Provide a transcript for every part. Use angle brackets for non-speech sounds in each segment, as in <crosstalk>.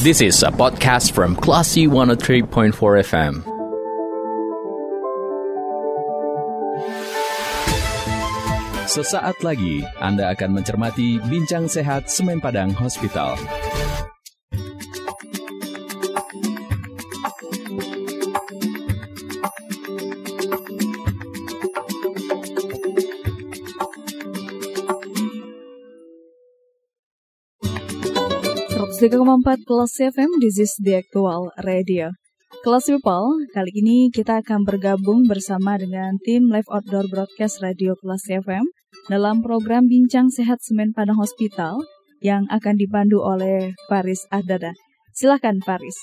This is a podcast from Classy 103.4 FM. Sesaat lagi Anda akan mencermati Bincang Sehat Semen Padang Hospital. Empat Kelas FM, this is the actual radio. Kelas People, kali ini kita akan bergabung bersama dengan tim Live Outdoor Broadcast Radio Kelas FM dalam program Bincang Sehat Semen Padang Hospital yang akan dipandu oleh Faris Ahdada. Silakan Faris.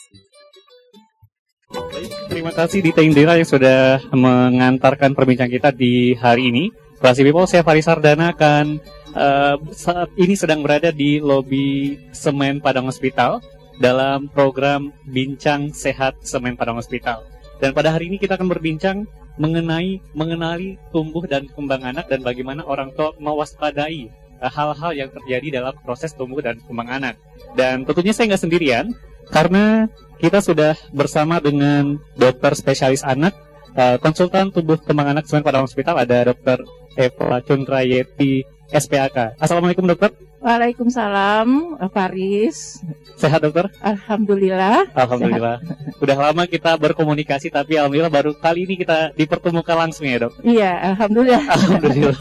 Terima kasih Dita Indira yang sudah mengantarkan perbincangan kita di hari ini. Kelas People, saya Faris Ardana akan uh, saat ini sedang berada di lobi Semen Padang Hospital dalam program Bincang Sehat Semen Padang Hospital. Dan pada hari ini kita akan berbincang mengenai mengenali tumbuh dan kembang anak dan bagaimana orang tua mewaspadai eh, hal-hal yang terjadi dalam proses tumbuh dan kembang anak. Dan tentunya saya nggak sendirian karena kita sudah bersama dengan dokter spesialis anak, uh, konsultan tumbuh kembang anak Semen Padang Hospital ada dokter Eva Chundrayeti SPAK. Assalamualaikum dokter. Waalaikumsalam, Faris. Sehat dokter? Alhamdulillah. Alhamdulillah. Sehat. Udah lama kita berkomunikasi tapi alhamdulillah baru kali ini kita dipertemukan langsung ya dok. Iya, alhamdulillah. Alhamdulillah.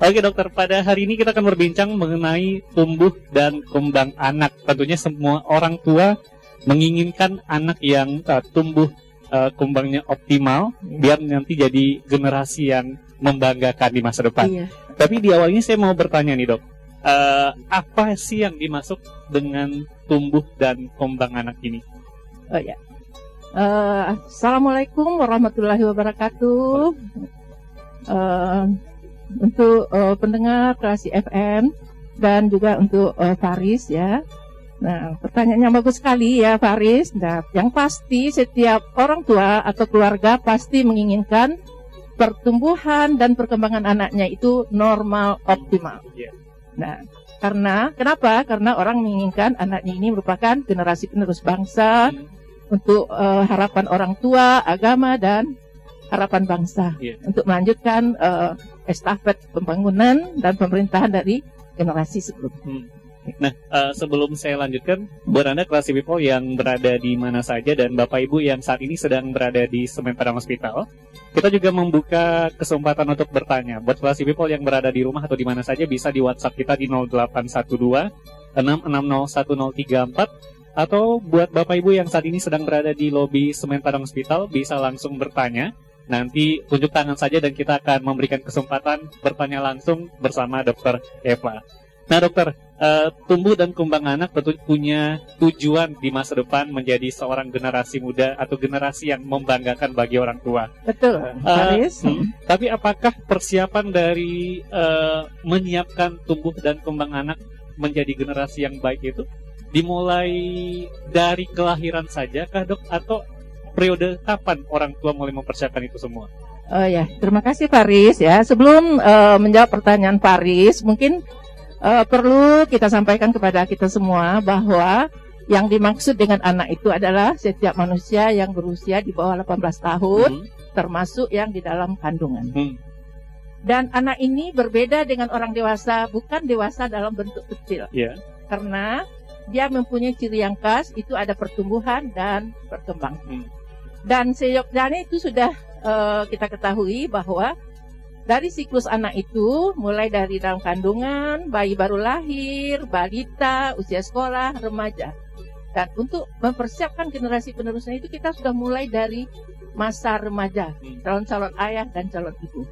Oke dokter, pada hari ini kita akan berbincang mengenai tumbuh dan kembang anak. Tentunya semua orang tua menginginkan anak yang uh, tumbuh uh, kembangnya optimal biar nanti jadi generasi yang membanggakan di masa depan. Iya. Tapi di awalnya saya mau bertanya nih dok, uh, apa sih yang dimasuk dengan tumbuh dan kembang anak ini? Oh ya, uh, assalamualaikum warahmatullahi wabarakatuh. Uh, untuk uh, pendengar kreasi FM dan juga untuk uh, Faris ya. Nah, pertanyaannya bagus sekali ya Faris. Nah, yang pasti setiap orang tua atau keluarga pasti menginginkan pertumbuhan dan perkembangan anaknya itu normal optimal. Iya. Nah, karena kenapa? Karena orang menginginkan anaknya ini merupakan generasi penerus bangsa hmm. untuk uh, harapan orang tua, agama dan harapan bangsa yeah. untuk melanjutkan uh, estafet pembangunan dan pemerintahan dari generasi sebelumnya. Hmm. Nah, uh, sebelum saya lanjutkan, buat Anda kelas people yang berada di mana saja dan Bapak Ibu yang saat ini sedang berada di Semen Padang Hospital, kita juga membuka kesempatan untuk bertanya. Buat kelas people yang berada di rumah atau di mana saja bisa di WhatsApp kita di 0812 660134 atau buat Bapak Ibu yang saat ini sedang berada di lobi Semen Padang Hospital bisa langsung bertanya. Nanti tunjuk tangan saja dan kita akan memberikan kesempatan bertanya langsung bersama Dr. Eva. Nah dokter, uh, tumbuh dan kembang anak tentu punya tujuan di masa depan menjadi seorang generasi muda atau generasi yang membanggakan bagi orang tua. Betul, uh, hmm, tapi apakah persiapan dari uh, menyiapkan tumbuh dan kembang anak menjadi generasi yang baik itu dimulai dari kelahiran saja kah dok atau periode kapan orang tua mulai mempersiapkan itu semua? Oh ya, terima kasih Faris ya. Sebelum uh, menjawab pertanyaan Faris, mungkin uh, perlu kita sampaikan kepada kita semua bahwa yang dimaksud dengan anak itu adalah setiap manusia yang berusia di bawah 18 tahun, hmm. termasuk yang di dalam kandungan. Hmm. Dan anak ini berbeda dengan orang dewasa, bukan dewasa dalam bentuk kecil. Yeah. Karena dia mempunyai ciri yang khas, itu ada pertumbuhan dan berkembang. Hmm. Dan seyoknya itu sudah uh, kita ketahui bahwa dari siklus anak itu mulai dari dalam kandungan, bayi baru lahir, balita, usia sekolah, remaja. Dan untuk mempersiapkan generasi penerusnya itu kita sudah mulai dari masa remaja, calon-calon ayah dan calon ibu.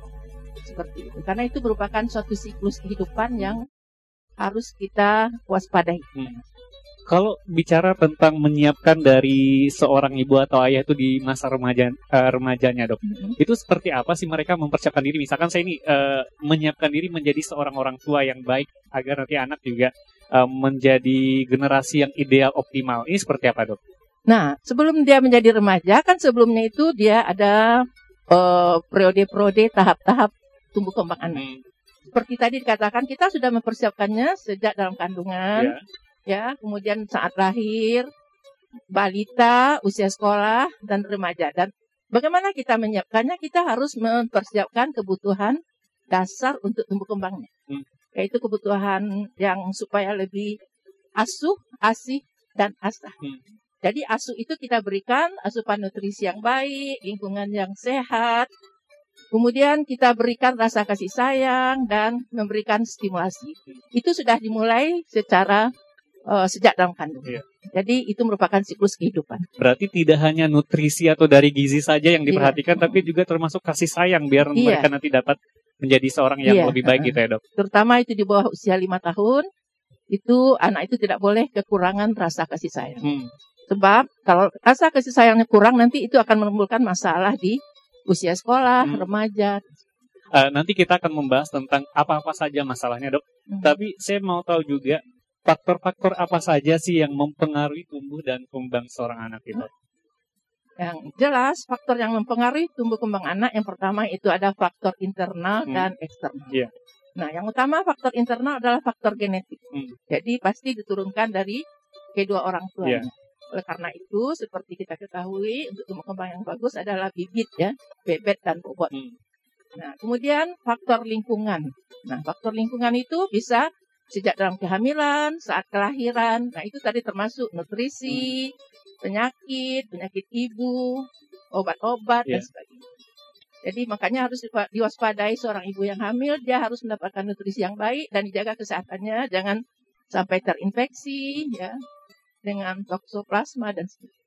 Seperti itu. Karena itu merupakan suatu siklus kehidupan yang harus kita waspadai. Hmm. Kalau bicara tentang menyiapkan dari seorang ibu atau ayah itu di masa remaja uh, remajanya dok, mm-hmm. itu seperti apa sih mereka mempersiapkan diri? Misalkan saya ini uh, menyiapkan diri menjadi seorang orang tua yang baik agar nanti anak juga uh, menjadi generasi yang ideal optimal. Ini seperti apa dok? Nah sebelum dia menjadi remaja kan sebelumnya itu dia ada uh, periode-periode tahap-tahap tumbuh kembang anak. Hmm. Seperti tadi dikatakan kita sudah mempersiapkannya sejak dalam kandungan. Yeah ya kemudian saat lahir balita, usia sekolah, dan remaja. Dan bagaimana kita menyiapkannya? Kita harus mempersiapkan kebutuhan dasar untuk tumbuh kembangnya. Hmm. Yaitu kebutuhan yang supaya lebih asuh, asih, dan asah. Hmm. Jadi asuh itu kita berikan asupan nutrisi yang baik, lingkungan yang sehat, kemudian kita berikan rasa kasih sayang dan memberikan stimulasi. Itu sudah dimulai secara uh, sejak dalam kandungan. Iya. Jadi itu merupakan siklus kehidupan. Berarti tidak hanya nutrisi atau dari gizi saja yang diperhatikan, Iya. tapi juga termasuk kasih sayang biar Iya. mereka nanti dapat menjadi seorang yang Iya. lebih baik gitu ya dok. Terutama itu di bawah usia lima tahun, itu anak itu tidak boleh kekurangan rasa kasih sayang. Hmm. Sebab kalau rasa kasih sayangnya kurang nanti itu akan menimbulkan masalah di usia sekolah, Hmm. remaja. Eh, nanti kita akan membahas tentang apa-apa saja masalahnya dok. Hmm. Tapi saya mau tahu juga faktor-faktor apa saja sih yang mempengaruhi tumbuh dan kembang seorang anak itu. Yang jelas faktor yang mempengaruhi tumbuh kembang anak yang pertama itu ada faktor internal Hmm. dan eksternal. Iya. Nah, yang utama faktor internal adalah faktor genetik. Hmm. Jadi pasti diturunkan dari kedua orang tuanya. Iya. Oleh karena itu, seperti kita ketahui, untuk tumbuh kembang yang bagus adalah bibit ya, bebet dan bobot. Hmm. Nah, kemudian faktor lingkungan. Nah, faktor lingkungan itu bisa sejak dalam kehamilan, saat kelahiran. Nah, itu tadi termasuk nutrisi, penyakit, penyakit ibu, obat-obat Iya. dan sebagainya. Jadi makanya harus diwaspadai seorang ibu yang hamil, dia harus mendapatkan nutrisi yang baik dan dijaga kesehatannya, jangan sampai terinfeksi ya dengan toksoplasma dan sebagainya.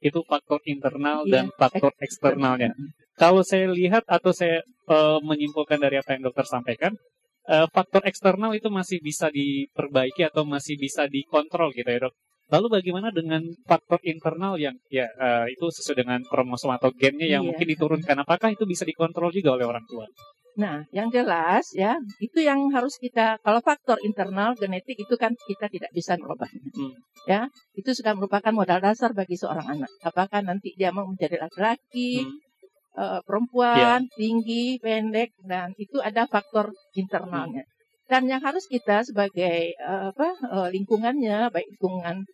Itu faktor internal Iya. dan faktor eksternalnya. Kalau saya lihat atau saya eh, menyimpulkan dari apa yang dokter sampaikan, eh, faktor eksternal itu masih bisa diperbaiki atau masih bisa dikontrol gitu ya dok. Lalu bagaimana dengan faktor internal yang ya eh, itu sesuai dengan kromosom atau gennya yang Iya. mungkin diturunkan? Apakah itu bisa dikontrol juga oleh orang tua? Nah, yang jelas ya, itu yang harus kita kalau faktor internal genetik itu kan kita tidak bisa merubahnya. Hmm. Ya, itu sudah merupakan modal dasar bagi seorang anak. Apakah nanti dia mau menjadi laki-laki, Hmm. Eh, perempuan, tinggi, pendek dan itu ada faktor internalnya. Dan yang harus kita sebagai eh, apa eh, lingkungannya, baik lingkungan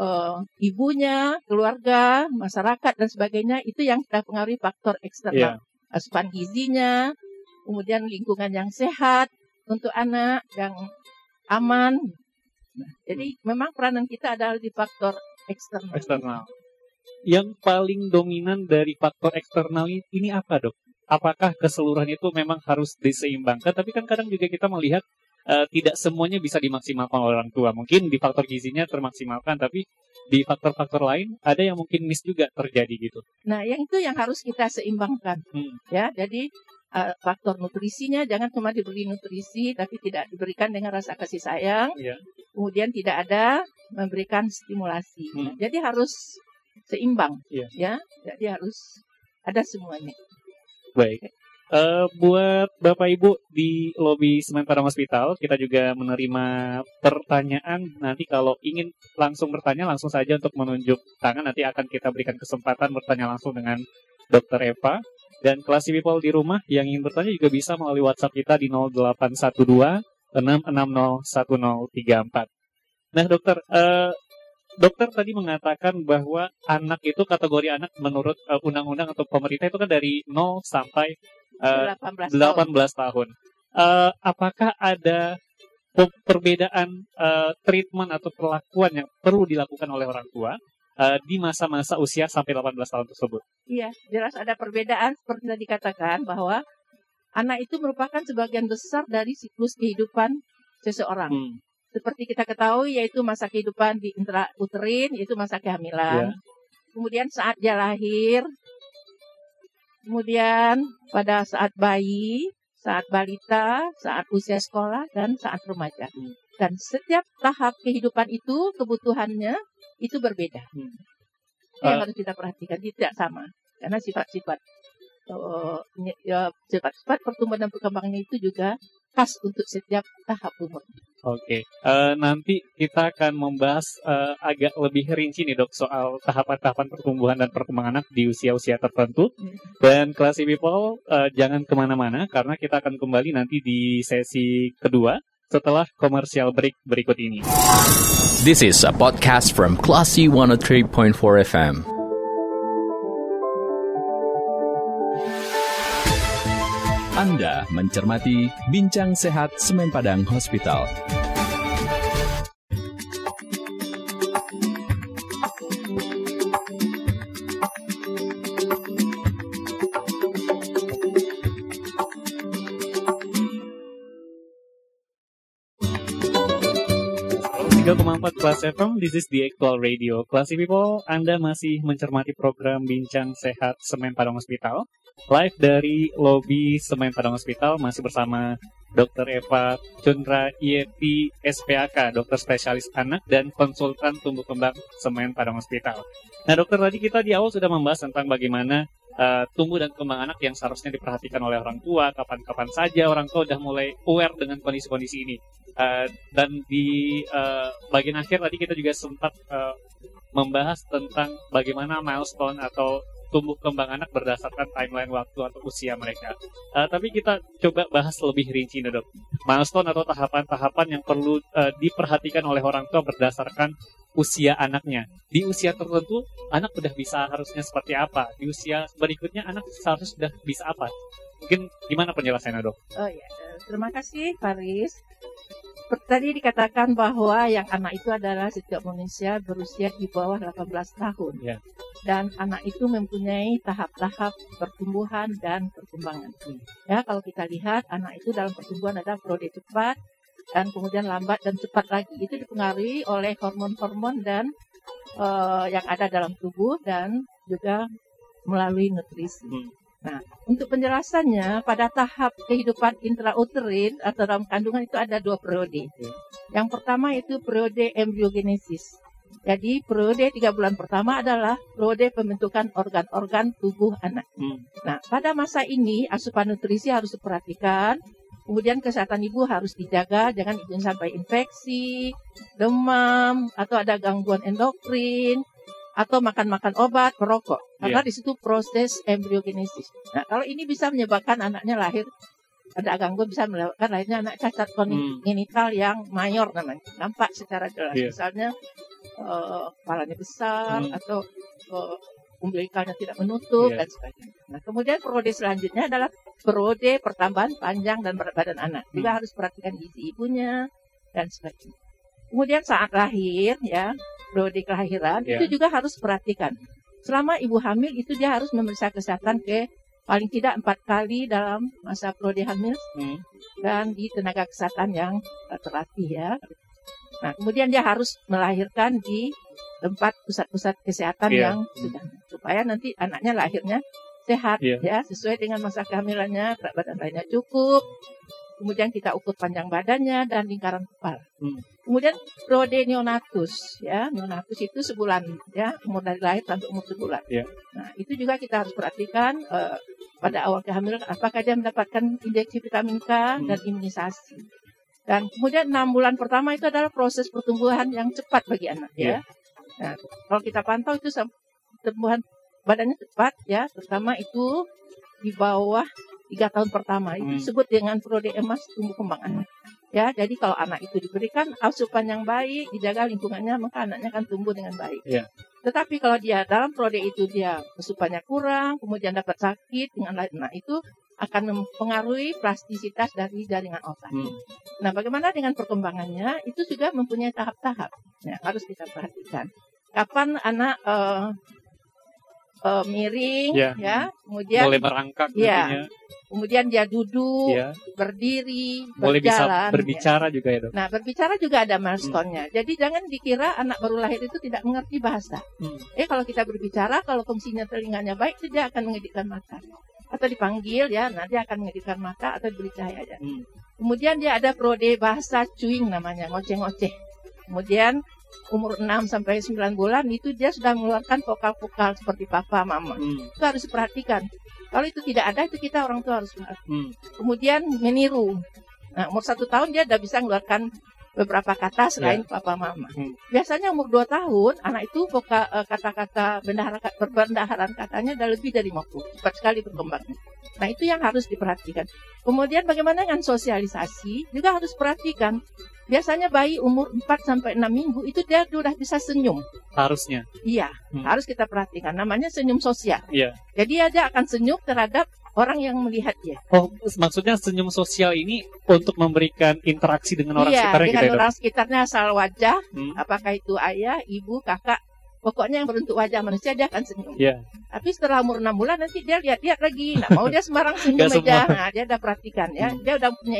eh, ibunya, keluarga, masyarakat dan sebagainya itu yang kita pengaruhi faktor eksternal. Asupan gizinya, kemudian lingkungan yang sehat untuk anak yang aman. Nah, jadi memang peranan kita adalah di faktor eksternal. eksternal. Yang paling dominan dari faktor eksternal ini apa dok? Apakah keseluruhan itu memang harus diseimbangkan? Tapi kan kadang juga kita melihat eh, tidak semuanya bisa dimaksimalkan oleh orang tua. Mungkin di faktor gizinya termaksimalkan, tapi di faktor-faktor lain ada yang mungkin miss juga terjadi gitu. Nah, yang itu yang harus kita seimbangkan. Hmm. Ya, jadi eh, faktor nutrisinya jangan cuma diberi nutrisi tapi tidak diberikan dengan rasa kasih sayang. Iya. Kemudian tidak ada memberikan stimulasi. Hmm. Jadi harus seimbang. Iya. Ya, jadi harus ada semuanya. Baik. Eh, buat Bapak Ibu di lobi Semen Padang Hospital, kita juga menerima pertanyaan. Nanti kalau ingin langsung bertanya, langsung saja untuk menunjuk tangan. Nanti akan kita berikan kesempatan bertanya langsung dengan Dr. Eva. Dan kelas people di rumah yang ingin bertanya juga bisa melalui WhatsApp kita di 0812 660 1034. Nah, dokter, eh, dokter tadi mengatakan bahwa anak itu kategori anak menurut eh, undang-undang atau pemerintah itu kan dari 0 sampai eh, 18 18 tahun. tahun. Eh, apakah ada pe- perbedaan eh, treatment atau perlakuan yang perlu dilakukan oleh orang tua eh, di masa-masa usia sampai 18 tahun tersebut? Iya, jelas ada perbedaan seperti tadi dikatakan bahwa anak itu merupakan sebagian besar dari siklus kehidupan seseorang. Hmm. Seperti kita ketahui yaitu masa kehidupan di intrauterin yaitu masa kehamilan. Ya. Kemudian saat dia lahir, kemudian pada saat bayi, saat balita, saat usia sekolah dan saat remaja. Hmm. Dan setiap tahap kehidupan itu kebutuhannya itu berbeda. Hmm. Itu yang Uh, harus kita perhatikan tidak sama karena sifat-sifat eh, ya, sifat-sifat pertumbuhan dan perkembangannya itu juga khas untuk setiap tahap umur. Oke, Eh, nanti kita akan membahas eh, agak lebih rinci nih dok soal tahapan-tahapan pertumbuhan dan perkembangan anak di usia-usia tertentu. Hmm. Dan Classy People eh, jangan ke mana-mana karena kita akan kembali nanti di sesi kedua setelah komersial break berikut ini. This is a podcast from Classy 103.4 FM. Anda mencermati Bincang Sehat Semen Padang Hospital. Empat Kelas FM, this is the actual radio. Classy people, Anda masih mencermati program Bincang Sehat Semen Padang Hospital. Live dari lobi Semen Padang Hospital, masih bersama Dr. Eva Chandra Yeti SPAK, dokter spesialis anak dan konsultan tumbuh kembang Semen Padang Hospital. Nah dokter, tadi kita di awal sudah membahas tentang bagaimana uh, tumbuh dan kembang anak yang seharusnya diperhatikan oleh orang tua, kapan-kapan saja orang tua sudah mulai aware dengan kondisi-kondisi ini. Uh, dan di uh, bagian akhir tadi kita juga sempat uh, membahas tentang bagaimana milestone atau tumbuh kembang anak berdasarkan timeline waktu atau usia mereka. Uh, tapi kita coba bahas lebih rinci nih dok. Milestone atau tahapan-tahapan yang perlu uh, diperhatikan oleh orang tua berdasarkan usia anaknya. Di usia tertentu anak sudah bisa harusnya seperti apa. Di usia berikutnya anak seharusnya sudah bisa apa. Mungkin gimana penjelasannya dok? Oh ya, terima kasih Faris. Tadi dikatakan bahwa yang anak itu adalah setiap manusia berusia di bawah 18 tahun. Yeah. Dan anak itu mempunyai tahap-tahap pertumbuhan dan perkembangan. Hmm. Ya, kalau kita lihat anak itu dalam pertumbuhan ada prode cepat dan kemudian lambat dan cepat lagi. Itu dipengaruhi oleh hormon-hormon dan uh, yang ada dalam tubuh dan juga melalui nutrisi. Hmm. Nah, untuk penjelasannya, pada tahap kehidupan intrauterin atau dalam kandungan itu ada dua periode. Yang pertama itu periode embryogenesis. Jadi periode tiga bulan pertama adalah periode pembentukan organ-organ tubuh anak. Hmm. Nah, pada masa ini asupan nutrisi harus diperhatikan. Kemudian kesehatan ibu harus dijaga, jangan ibu sampai infeksi, demam, atau ada gangguan endokrin, atau makan-makan obat, merokok. Karena yeah. di situ proses embryogenesis. Nah, kalau ini bisa menyebabkan anaknya lahir ada gangguan bisa menyebabkan lahirnya anak cacat kongenital hmm. yang mayor namanya. Nampak secara jelas. Yeah. Misalnya uh, kepalanya besar hmm. atau uh, umbilikalnya tidak menutup yeah. dan sebagainya. Nah, kemudian periode selanjutnya adalah periode pertambahan panjang dan berat badan anak. Juga hmm. harus perhatikan gizi ibunya dan sebagainya. Kemudian saat lahir ya, periode kelahiran yeah. itu juga harus perhatikan. Selama ibu hamil itu dia harus memeriksa kesehatan ke paling tidak empat kali dalam masa periode hamil hmm. dan di tenaga kesehatan yang terlatih ya. Nah kemudian dia harus melahirkan di tempat pusat-pusat kesehatan yeah. yang sudah supaya nanti anaknya lahirnya sehat yeah. ya sesuai dengan masa kehamilannya berat badan lainnya cukup kemudian kita ukur panjang badannya dan lingkaran kepala. Hmm. Kemudian periode neonatus, ya neonatus itu sebulan, ya umur dari lahir sampai umur sebulan. Yeah. Nah itu juga kita harus perhatikan uh, pada awal kehamilan apakah dia mendapatkan injeksi vitamin K hmm. dan imunisasi. Dan kemudian enam bulan pertama itu adalah proses pertumbuhan yang cepat bagi anak, yeah. ya. Nah kalau kita pantau itu pertumbuhan badannya cepat, ya, terutama itu di bawah tiga tahun pertama itu hmm. disebut dengan periode emas tumbuh kembang anak. Ya, jadi kalau anak itu diberikan asupan yang baik, dijaga lingkungannya, maka anaknya akan tumbuh dengan baik. Yeah. Tetapi kalau dia dalam periode itu dia asupannya kurang, kemudian dapat sakit dengan lain, nah itu akan mempengaruhi plastisitas dari jaringan otak. Hmm. Nah, bagaimana dengan perkembangannya? Itu juga mempunyai tahap-tahap. Ya, harus kita perhatikan. Kapan anak uh, uh, miring, yeah. ya, kemudian mulai merangkak, ya, kemudian dia duduk, ya. berdiri, Boleh berjalan. bisa berbicara ya. juga ya dok? Nah berbicara juga ada milestone-nya. Hmm. Jadi jangan dikira anak baru lahir itu tidak mengerti bahasa. Hmm. Eh kalau kita berbicara, kalau fungsinya telinganya baik, dia akan mengedipkan mata. Atau dipanggil ya, nanti akan mengedipkan mata atau diberi cahaya. Ya. Hmm. Kemudian dia ada prode bahasa cuing namanya, ngoceh-ngoceh. Kemudian umur 6 sampai 9 bulan itu dia sudah mengeluarkan vokal-vokal seperti papa, mama. Hmm. Itu harus diperhatikan. Kalau itu tidak ada, itu kita orang tua harus hmm. Kemudian meniru. Nah, umur satu tahun dia sudah bisa mengeluarkan beberapa kata selain papa mama. Hmm. Biasanya umur 2 tahun anak itu voka- eh, kata-kata bendahara perbendaharaan katanya udah lebih dari 50. Cepat sekali berkembangnya. Nah, itu yang harus diperhatikan. Kemudian bagaimana dengan sosialisasi juga harus perhatikan. Biasanya bayi umur 4 sampai 6 minggu itu dia sudah bisa senyum. Harusnya. Iya, Hmm. harus kita perhatikan. Namanya senyum sosial. Iya. Jadi dia akan senyum terhadap orang yang melihat dia. Oh, maksudnya senyum sosial ini untuk memberikan interaksi dengan orang iya, sekitarnya dengan gitu ya, orang sekitarnya asal wajah, Hmm. apakah itu ayah, ibu, kakak, pokoknya yang berbentuk wajah manusia dia akan senyum. Iya. Tapi setelah umur 6 bulan nanti dia lihat-lihat lagi, nah mau dia sembarang senyum Nggak aja, nah dia udah perhatikan ya, Hmm. dia udah punya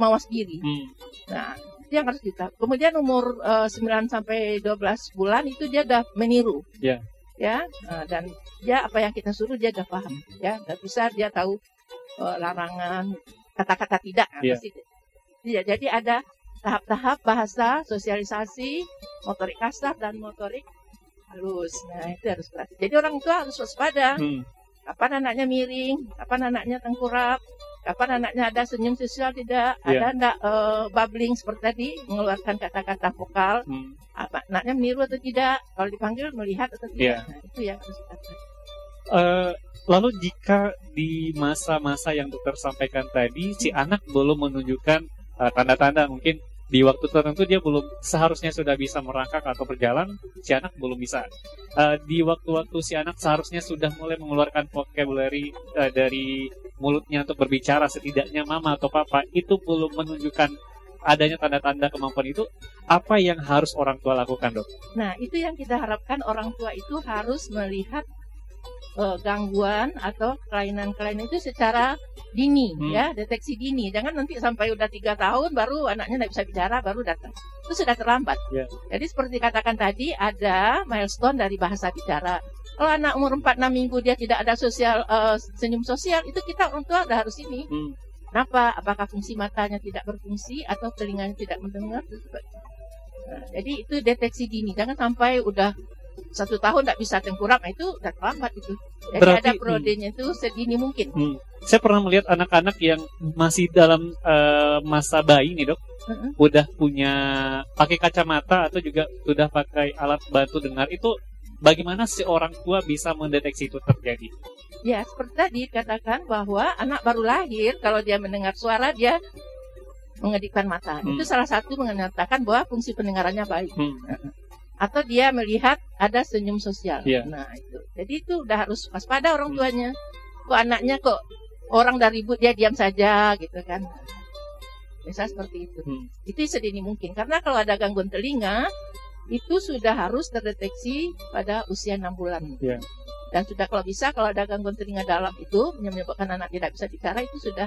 mawas diri. Hmm. Nah, itu yang harus kita. Kemudian umur eh, 9 sampai 12 bulan itu dia udah meniru. Iya. Ya, eh, dan dia apa yang kita suruh dia udah paham, ya, nggak bisa dia tahu eh, larangan kata-kata tidak. Nah, Iya. pasti- Iya, jadi ada tahap-tahap bahasa, sosialisasi, motorik kasar dan motorik halus. Nah, itu harus perhatikan. Jadi orang tua harus waspada. Hmm. Kapan anaknya miring, kapan anaknya tengkurap, kapan anaknya ada senyum sosial tidak, Iya. ada enggak eh, bubbling seperti tadi, mengeluarkan kata-kata vokal, Hmm. apa anaknya meniru atau tidak, kalau dipanggil melihat atau tidak. Nah, itu yang harus. Eh, lalu jika di masa-masa yang dokter sampaikan tadi si anak belum menunjukkan eh, tanda-tanda mungkin di waktu tertentu dia belum seharusnya sudah bisa merangkak atau berjalan si anak belum bisa Eh, di waktu-waktu si anak seharusnya sudah mulai mengeluarkan vocabulary eh, dari mulutnya untuk berbicara setidaknya mama atau papa itu belum menunjukkan adanya tanda-tanda kemampuan itu apa yang harus orang tua lakukan dok? Nah, itu yang kita harapkan orang tua itu harus melihat eh, gangguan atau kelainan-kelainan itu secara dini, Hmm. ya, deteksi dini. Jangan nanti sampai udah tiga tahun baru anaknya tidak bisa bicara baru datang. Itu sudah terlambat. Ya. Jadi seperti katakan tadi ada milestone dari bahasa bicara. Kalau anak umur 4-6 minggu dia tidak ada sosial eh, senyum sosial, itu kita orang tua udah harus ini. Hmm. Kenapa? Apakah fungsi matanya tidak berfungsi atau telinganya tidak mendengar? Nah, jadi itu deteksi dini. Jangan sampai udah satu tahun tidak bisa tengkurap, nah, itu udah terlambat itu. Jadi Berarti- ada prodenya itu sedini mungkin. Hmm. Saya pernah melihat anak-anak yang masih dalam eh, masa bayi nih dok, Mm-mm. udah punya pakai kacamata atau juga sudah pakai alat bantu dengar itu bagaimana si orang tua bisa mendeteksi itu terjadi? Ya, seperti tadi katakan bahwa anak baru lahir kalau dia mendengar suara dia mengedipkan mata. Hmm. Itu salah satu menyatakan bahwa fungsi pendengarannya baik. Hmm. Atau dia melihat ada senyum sosial. Iya. Nah, itu. Jadi itu udah harus waspada orang tuanya. Kok anaknya kok orang dari ribut dia diam saja gitu kan. Bisa seperti itu. Hmm. Itu sedini mungkin. Karena kalau ada gangguan telinga itu sudah harus terdeteksi pada usia 6 bulan. Iya. Dan sudah kalau bisa kalau ada gangguan telinga dalam itu menyebabkan anak tidak bisa bicara itu sudah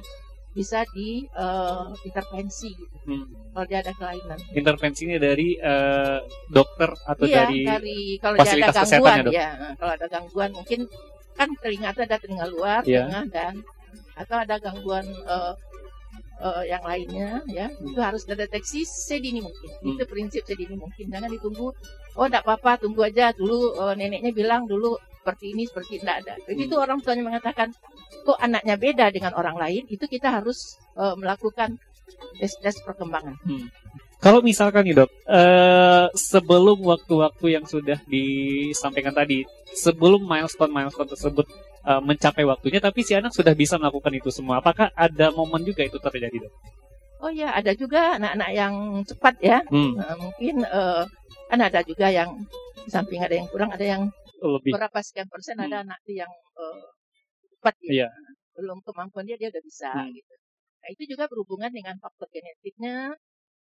bisa di eh, intervensi gitu. Hmm. Kalau dia ada kelainan. Intervensinya dari eh, dokter atau iya, dari kalau dia ada gangguan ya, Dok? ya. Kalau ada gangguan mungkin kan telinga itu ada telinga luar, Iya. tengah dan atau ada gangguan eh, eh, yang lainnya ya itu harus terdeteksi sedini mungkin. Hmm. Itu prinsip sedini mungkin. Jangan ditunggu oh enggak apa-apa tunggu aja dulu eh, neneknya bilang dulu seperti ini seperti enggak ada. Begitu Hmm. orang tuanya mengatakan kok anaknya beda dengan orang lain, itu kita harus eh, melakukan tes-tes perkembangan. Kalau misalkan nih dok, eh, sebelum waktu-waktu yang sudah disampaikan tadi, sebelum milestone-milestone tersebut eh, mencapai waktunya, tapi si anak sudah bisa melakukan itu semua, apakah ada momen juga itu terjadi dok? Oh ya, ada juga anak-anak yang cepat ya. Hmm, Nah, mungkin eh, kan ada juga yang di samping ada yang kurang, ada yang lebih. berapa sekian persen Hmm. ada anak yang eh, cepat ya. Iya. Belum kemampuan dia dia udah bisa Hmm. gitu. Nah, itu juga berhubungan dengan faktor genetiknya,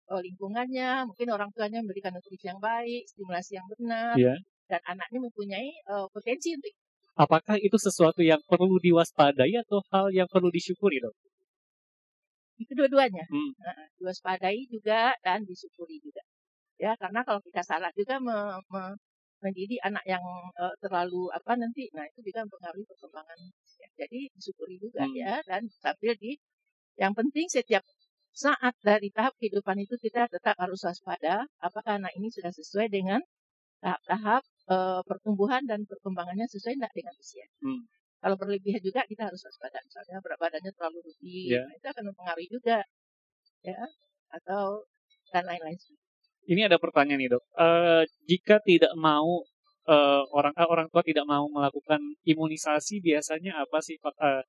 lingkungannya, mungkin orang tuanya memberikan nutrisi yang baik, stimulasi yang benar, Iya. dan anaknya mempunyai eh, potensi untuk Apakah itu sesuatu yang perlu diwaspadai atau hal yang perlu disyukuri dok? Itu dua-duanya. Hmm. Nah, diwaspadai juga dan disyukuri juga. Ya, karena kalau kita salah juga me- me- mendidik anak yang eh, terlalu apa nanti, nah itu juga mempengaruhi perkembangan. Ya, jadi disyukuri juga Hmm. ya dan sambil di yang penting setiap saat dari tahap kehidupan itu kita tetap harus waspada apakah anak ini sudah sesuai dengan tahap-tahap eh, pertumbuhan dan perkembangannya sesuai tidak dengan usia. Hmm. Kalau berlebihan juga kita harus waspada. Misalnya berat badannya terlalu lebih, Ya. nah, itu akan mempengaruhi juga. Ya. Atau dan lain-lain. Ini ada pertanyaan nih dok. Uh, jika tidak mau uh, orang uh, orang tua tidak mau melakukan imunisasi, biasanya apa sih uh,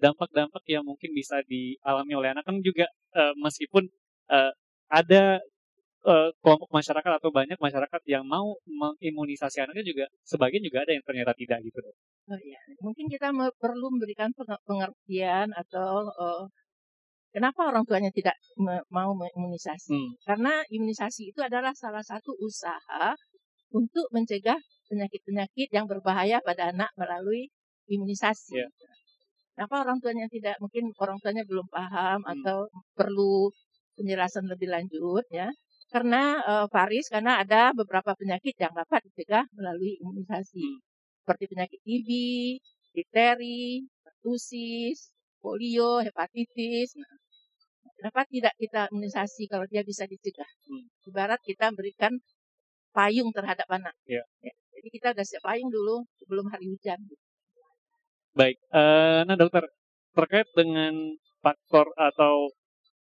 dampak-dampak uh, yang mungkin bisa dialami oleh anak kan juga uh, meskipun uh, ada uh, kelompok masyarakat atau banyak masyarakat yang mau mengimunisasi anaknya juga sebagian juga ada yang ternyata tidak gitu. Oh iya, mungkin kita perlu memberikan pengertian atau uh, kenapa orang tuanya tidak mau mengimunisasi? Hmm. Karena imunisasi itu adalah salah satu usaha untuk mencegah penyakit-penyakit yang berbahaya pada anak melalui imunisasi. Yeah. Kenapa orang tuanya tidak mungkin orang tuanya belum paham hmm. atau perlu penjelasan lebih lanjut ya? Karena uh, Faris karena ada beberapa penyakit yang dapat dicegah melalui imunisasi. Hmm seperti penyakit TB, difteri, pertusis, polio, hepatitis. Nah, kenapa tidak kita imunisasi kalau dia bisa dicegah? Hmm. Ibarat kita berikan payung terhadap anak. Ya. Ya, jadi kita udah siap payung dulu sebelum hari hujan. Baik, uh, nah dokter terkait dengan faktor atau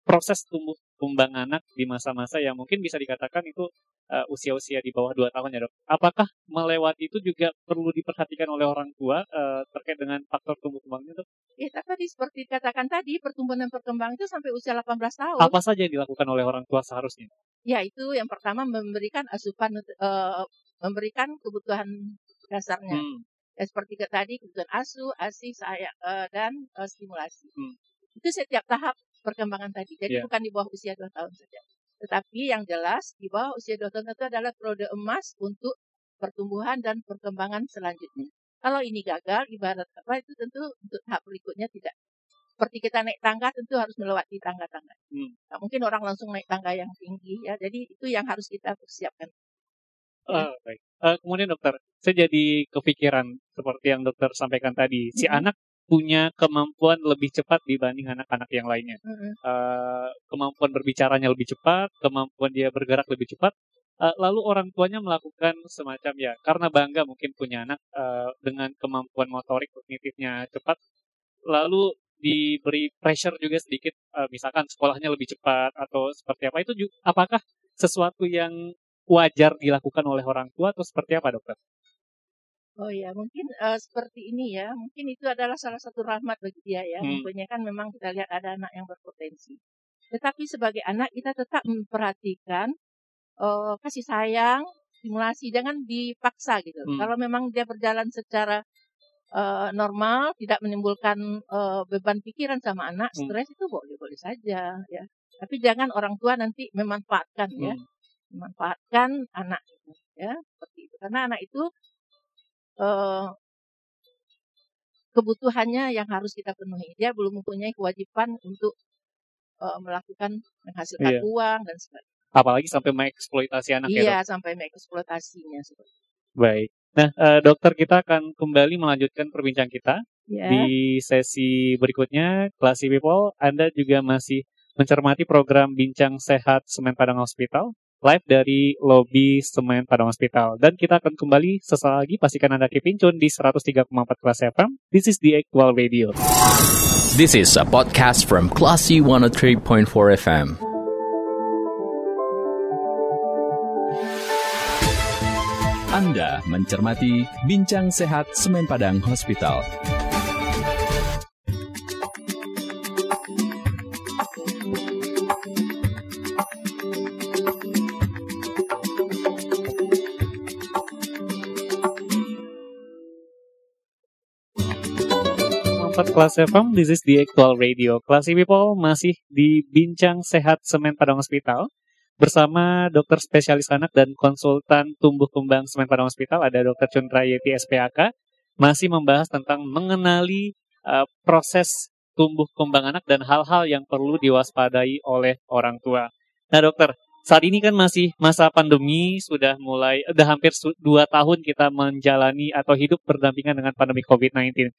proses tumbuh kembang anak di masa-masa yang mungkin bisa dikatakan itu uh, usia-usia di bawah 2 tahun ya dok. Apakah melewati itu juga perlu diperhatikan oleh orang tua uh, terkait dengan faktor tumbuh kembangnya dok? Ya, tadi seperti dikatakan tadi pertumbuhan dan perkembangan itu sampai usia 18 tahun. Apa saja yang dilakukan oleh orang tua seharusnya? Ya itu yang pertama memberikan asupan, uh, memberikan kebutuhan dasarnya. Hmm. Ya, seperti tadi kebutuhan asuh, asih, sayang uh, dan uh, stimulasi. Hmm. Itu setiap tahap perkembangan tadi. Jadi yeah. bukan di bawah usia 2 tahun saja. Tetapi yang jelas di bawah usia 2 tahun itu adalah periode emas untuk pertumbuhan dan perkembangan selanjutnya. Kalau ini gagal, ibarat apa itu tentu untuk tahap berikutnya tidak. Seperti kita naik tangga tentu harus melewati tangga-tangga. Hmm. Nah, mungkin orang langsung naik tangga yang tinggi ya. Jadi itu yang harus kita persiapkan. Uh, baik. Uh, kemudian dokter, saya jadi kepikiran seperti yang dokter sampaikan tadi. Si hmm. anak punya kemampuan lebih cepat dibanding anak-anak yang lainnya. Mm-hmm. Uh, kemampuan berbicaranya lebih cepat, kemampuan dia bergerak lebih cepat. Uh, lalu orang tuanya melakukan semacam ya, karena bangga mungkin punya anak uh, dengan kemampuan motorik kognitifnya cepat, lalu diberi pressure juga sedikit, uh, misalkan sekolahnya lebih cepat atau seperti apa itu juga, apakah sesuatu yang wajar dilakukan oleh orang tua atau seperti apa dokter? Oh ya, mungkin uh, seperti ini ya. Mungkin itu adalah salah satu rahmat bagi dia ya. Hmm. kan memang kita lihat ada anak yang berpotensi. Tetapi sebagai anak kita tetap memperhatikan uh, kasih sayang, stimulasi, jangan dipaksa gitu. Hmm. Kalau memang dia berjalan secara uh, normal, tidak menimbulkan uh, beban pikiran sama anak, hmm. stres itu boleh-boleh saja ya. Tapi jangan orang tua nanti memanfaatkan ya. hmm. ya, memanfaatkan anak ya seperti itu. Karena anak itu uh, kebutuhannya yang harus kita penuhi. Dia belum mempunyai kewajiban untuk uh, melakukan menghasilkan iya. uang dan sebagainya. Apalagi sampai mengeksploitasi anak iya, ya. Iya, sampai mengeksploitasinya Baik. Nah, uh, dokter kita akan kembali melanjutkan perbincangan kita yeah. di sesi berikutnya. Classy People, Anda juga masih mencermati program Bincang Sehat Semen Padang Hospital live dari lobi Semen Padang Hospital. Dan kita akan kembali sesaat lagi, pastikan Anda keep tune di 103,4 kelas FM. This is the Actual Radio. This is a podcast from Classy 103.4 FM. Anda mencermati Bincang Sehat Semen Padang Hospital. Kelas FM, this is the actual radio. Classy People masih di Bincang Sehat Semen Padang Hospital bersama dokter spesialis anak dan konsultan tumbuh kembang Semen Padang Hospital ada Dr. Cundra Yeti SPAK masih membahas tentang mengenali uh, proses tumbuh kembang anak dan hal-hal yang perlu diwaspadai oleh orang tua. Nah dokter, saat ini kan masih masa pandemi sudah mulai sudah hampir dua tahun kita menjalani atau hidup berdampingan dengan pandemi COVID-19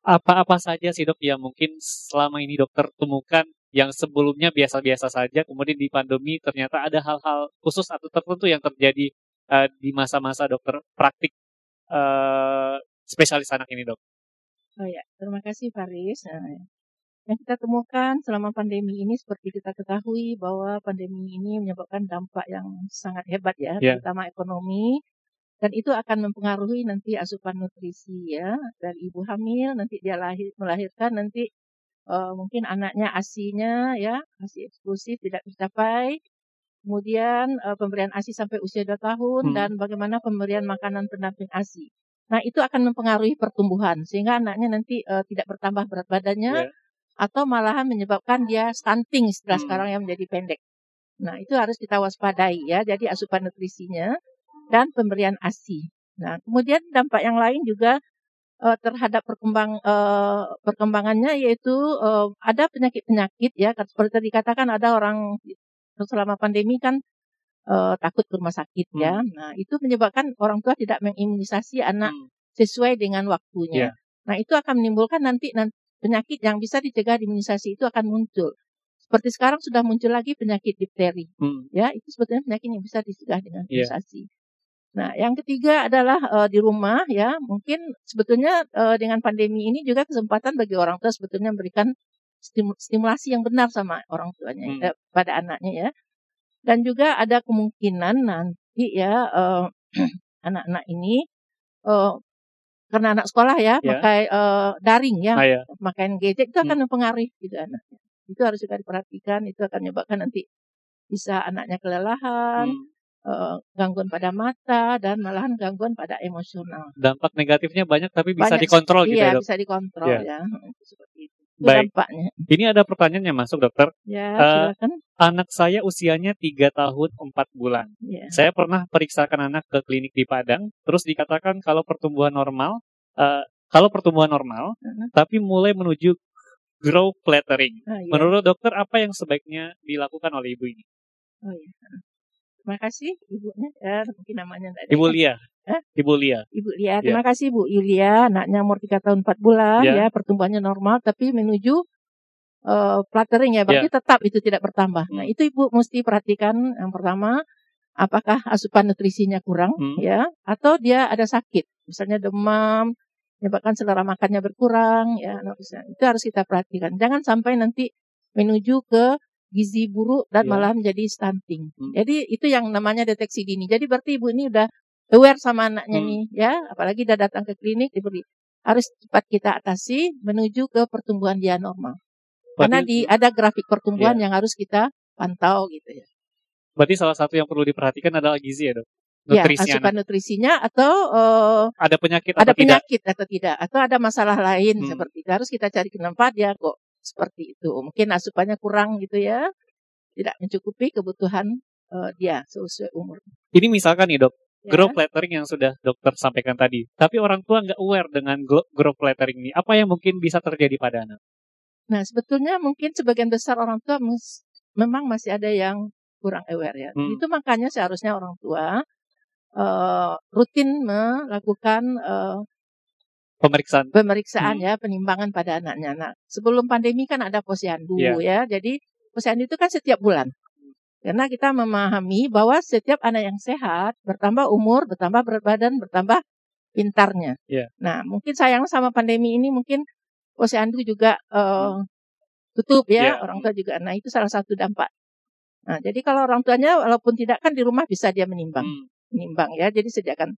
apa-apa saja sih dok yang mungkin selama ini dokter temukan yang sebelumnya biasa-biasa saja, kemudian di pandemi ternyata ada hal-hal khusus atau tertentu yang terjadi uh, di masa-masa dokter praktik uh, spesialis anak ini dok. Oh ya, terima kasih Faris. Nah, yang kita temukan selama pandemi ini seperti kita ketahui bahwa pandemi ini menyebabkan dampak yang sangat hebat ya, Ya. terutama ekonomi dan itu akan mempengaruhi nanti asupan nutrisi ya dari ibu hamil nanti dia lahir melahirkan nanti eh, mungkin anaknya asinya ya asi eksklusif tidak tercapai kemudian eh, pemberian asi sampai usia 2 tahun Hmm. dan bagaimana pemberian makanan pendamping asi nah itu akan mempengaruhi pertumbuhan sehingga anaknya nanti eh, tidak bertambah berat badannya Ya. atau malahan menyebabkan dia stunting istilah Hmm. sekarang yang menjadi pendek nah itu harus kita waspadai ya jadi asupan nutrisinya dan pemberian ASI. Nah, kemudian dampak yang lain juga eh, terhadap perkembang eh, perkembangannya yaitu eh, ada penyakit-penyakit ya seperti tadi dikatakan ada orang selama pandemi kan eh, takut ke rumah sakit ya. Nah, itu menyebabkan orang tua tidak mengimunisasi anak Hmm. sesuai dengan waktunya. Nah, itu akan menimbulkan nanti, nanti penyakit yang bisa dicegah di imunisasi itu akan muncul. Seperti sekarang sudah muncul lagi penyakit difteri Hmm. ya itu sebetulnya penyakit yang bisa dicegah dengan Iya. imunisasi. Nah, yang ketiga adalah eh, di rumah ya, mungkin sebetulnya eh, dengan pandemi ini juga kesempatan bagi orang tua sebetulnya memberikan stimu- stimulasi yang benar sama orang tuanya Hmm. eh, pada anaknya ya. Dan juga ada kemungkinan nanti ya eh, <clears throat> anak-anak ini eh, karena anak sekolah ya, Ya. pakai eh, daring ya, Ah, ya. pakaian gadget itu akan Hmm. mempengaruhi juga anaknya. Itu harus juga diperhatikan, itu akan menyebabkan nanti bisa anaknya kelelahan, Hmm. Eh, gangguan pada mata dan malahan gangguan pada emosional. Dampak negatifnya banyak tapi bisa Banyak, dikontrol gitu iya, ya dok. bisa dikontrol Iya. ya. Itu Seperti itu. Itu Baik. dampaknya. Ini ada pertanyaan yang masuk dokter. Ya, Eh, silakan. Anak saya usianya 3 tahun 4 bulan. Ya. Saya pernah periksakan anak ke klinik di Padang, terus dikatakan kalau pertumbuhan normal, eh, kalau pertumbuhan normal, Mhm. tapi mulai menuju grow flattering. Ah, iya. Menurut dokter apa yang sebaiknya dilakukan oleh ibu ini? Oh, iya. Terima kasih ibunya. Ya, mungkin namanya enggak ada. Ibu Lia. Eh? Ibu Lia. Ibu Lia, terima kasih Bu Yulia, anaknya umur 3 tahun 4 bulan Ya. ya, pertumbuhannya normal tapi menuju eh fluttering ya, berarti tetap itu tidak bertambah. Nah, Hmm. itu Ibu mesti perhatikan yang pertama apakah asupan nutrisinya kurang Hmm. ya atau dia ada sakit, misalnya demam, menyebabkan selera makannya berkurang ya, nah, itu harus kita perhatikan. Jangan sampai nanti menuju ke gizi buruk dan Ya. malah menjadi stunting. Hmm. Jadi itu yang namanya deteksi dini. Jadi berarti ibu ini udah aware sama anaknya Hmm. nih ya, apalagi udah datang ke klinik diberi harus cepat kita atasi menuju ke pertumbuhan dia normal. Karena di ada grafik pertumbuhan Iya. yang harus kita pantau gitu ya. berarti salah satu yang perlu diperhatikan adalah gizi ya dok. Ya, Nutrisi asupan anak. nutrisinya atau eh, Ada penyakit ada atau tidak? penyakit atau tidak atau ada masalah lain Hmm. seperti itu harus kita cari kenapa dia kok seperti itu. Mungkin asupannya kurang gitu ya. Tidak mencukupi kebutuhan eh, dia sesuai umur. Ini misalkan nih dok, Ya. grow flattering yang sudah dokter sampaikan tadi. Tapi orang tua nggak aware dengan grow flattering ini. Apa yang mungkin bisa terjadi pada anak? Nah, sebetulnya mungkin sebagian besar orang tua memang masih ada yang kurang aware ya. Hmm. Itu makanya seharusnya orang tua eh, rutin melakukan eh, Pemeriksaan. pemeriksaan Hmm. ya, penimbangan pada anaknya. Nah, sebelum pandemi kan ada posyandu Iya. ya. Jadi posyandu itu kan setiap bulan. Karena kita memahami bahwa setiap anak yang sehat bertambah umur, bertambah berat badan, bertambah pintarnya. Iya. Nah, mungkin sayang sama pandemi ini mungkin posyandu juga eh, tutup ya, Iya. orang tua juga. Nah, itu salah satu dampak. Nah, jadi kalau orang tuanya walaupun tidak kan di rumah bisa dia menimbang Hmm. menimbang ya. Jadi sediakan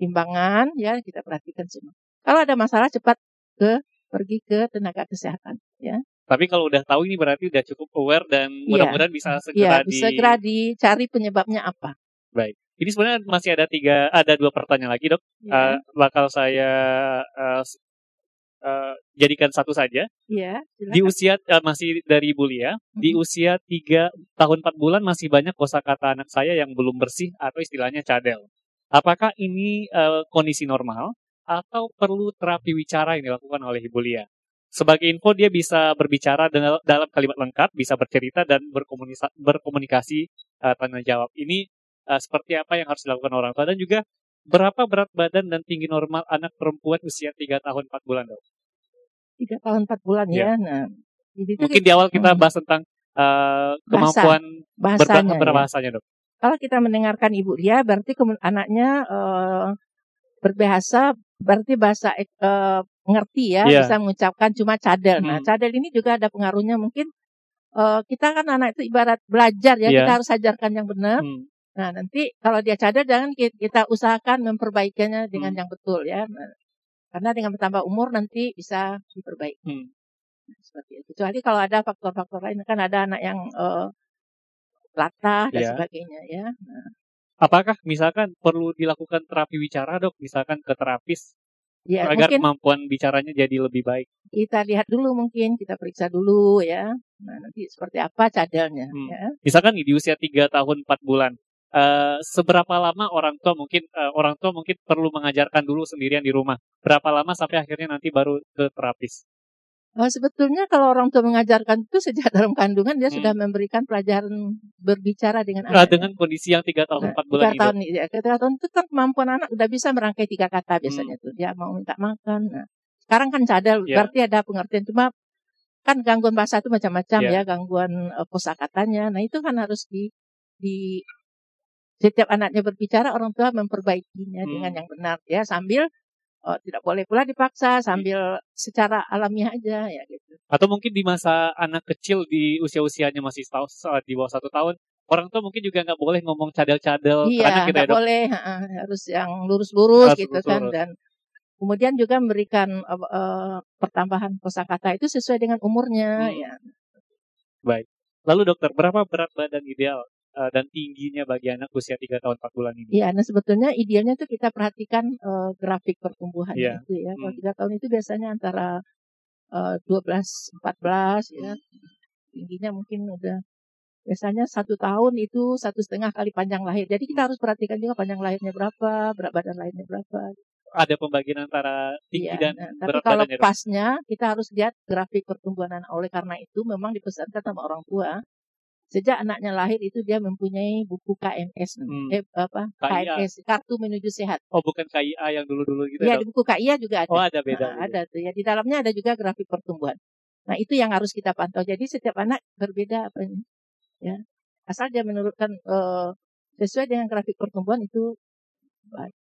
timbangan ya kita perhatikan semua. Kalau ada masalah cepat ke pergi ke tenaga kesehatan ya. Tapi kalau udah tahu ini berarti udah cukup aware dan Iya. mudah-mudahan bisa Iya, segera di. bisa segera dicari penyebabnya apa. Ini sebenarnya masih ada tiga, ada dua pertanyaan lagi dok. Ya, Eh, bakal saya eh, s- eh, jadikan satu saja. Iya, Di usia eh, masih dari Ibu Lia, di usia 3 tahun 4 bulan masih banyak kosakata anak saya yang belum bersih atau istilahnya cadel. Apakah ini eh, kondisi normal atau perlu terapi wicara yang dilakukan oleh Ibu Lia? Sebagai info dia bisa berbicara dalam kalimat lengkap, bisa bercerita dan berkomunisa- berkomunikasi eh, tanya jawab. Ini eh, seperti apa yang harus dilakukan orang tua dan juga berapa berat badan dan tinggi normal anak perempuan usia 3 tahun 4 bulan, Dok? tiga tahun empat bulan Iya. ya. Nah, jadi itu Mungkin di awal kita Hmm. bahas tentang eh, kemampuan bahasanya. ya. berbahasanya, Dok. Kalau kita mendengarkan ibu dia, berarti anaknya eh, berbahasa, berarti bahasa eh, ngerti ya, Iya. bisa mengucapkan cuma cadel. Nah, Hmm. cadel ini juga ada pengaruhnya mungkin eh, kita kan anak itu ibarat belajar ya, Iya. kita harus ajarkan yang benar. Hmm. Nah, nanti kalau dia cadel jangan ki- kita usahakan memperbaikinya dengan Hmm. yang betul ya. Nah, karena dengan bertambah umur nanti bisa diperbaiki. Hmm. Nah, seperti itu. Kecuali kalau ada faktor-faktor lain kan ada anak yang eh, latah dan Iya. sebagainya ya. Nah, Apakah misalkan perlu dilakukan terapi bicara dok, misalkan ke terapis ya agar mungkin kemampuan bicaranya jadi lebih baik? kita lihat dulu mungkin kita periksa dulu ya. Nah, nanti seperti apa cadelnya Hmm. ya. Misalkan di usia 3 tahun 4 bulan, eh, seberapa lama orang tua mungkin eh, orang tua mungkin perlu mengajarkan dulu sendirian di rumah? Berapa lama sampai akhirnya nanti baru ke terapis? Oh, sebetulnya kalau orang tua mengajarkan itu sejak <laughs> dalam kandungan dia Hmm. sudah memberikan pelajaran berbicara dengan Nah, anak. dengan kondisi yang 3 tahun Nah, 4 bulan tiga itu. tahun ya, tiga tahun itu kan kemampuan anak udah bisa merangkai tiga kata biasanya Hmm. tuh dia mau minta makan. Nah, sekarang kan cadel Ya. berarti ada pengertian cuma kan gangguan bahasa itu macam-macam Ya. ya, gangguan uh, kosakatanya. Nah, itu kan harus di di setiap anaknya berbicara orang tua memperbaikinya Hmm. dengan yang benar ya sambil uh, tidak boleh pula dipaksa sambil secara alamiah aja ya gitu. Atau mungkin di masa anak kecil di usia-usianya masih tahu di bawah satu tahun, orang tua mungkin juga nggak boleh ngomong cadel-cadel Iya, kita ya nggak boleh, harus yang lurus-lurus gitu kan lurus-lurus. dan kemudian juga memberikan eh, eh, pertambahan kosakata itu sesuai dengan umurnya Hmm. ya. Lalu dokter, berapa berat badan ideal eh, dan tingginya bagi anak usia 3 tahun 4 bulan ini? Iya, nah sebetulnya idealnya tuh kita perhatikan eh, grafik pertumbuhannya Iya. itu ya. Kalau Hmm. tiga tahun itu biasanya antara eh, 12 14 ya. Tingginya mungkin udah biasanya satu tahun itu satu setengah kali panjang lahir. Jadi kita harus perhatikan juga panjang lahirnya berapa, berat badan lahirnya berapa. Ada pembagian antara tinggi Iya, dan nah, tapi berat kalau badannya dok? pasnya kita harus lihat grafik pertumbuhan anak. Oleh karena itu memang dipesankan sama orang tua sejak anaknya lahir itu dia mempunyai buku KMS, Hmm. eh, apa KIA. KMS kartu menuju sehat. Oh bukan KIA yang dulu-dulu gitu Ya ya di buku KIA juga ada. Oh ada beda. Nah, ada tuh ya di dalamnya ada juga grafik pertumbuhan. Nah itu yang harus kita pantau. Jadi setiap anak berbeda apanya, ya asal dia menurutkan eh, sesuai dengan grafik pertumbuhan itu baik.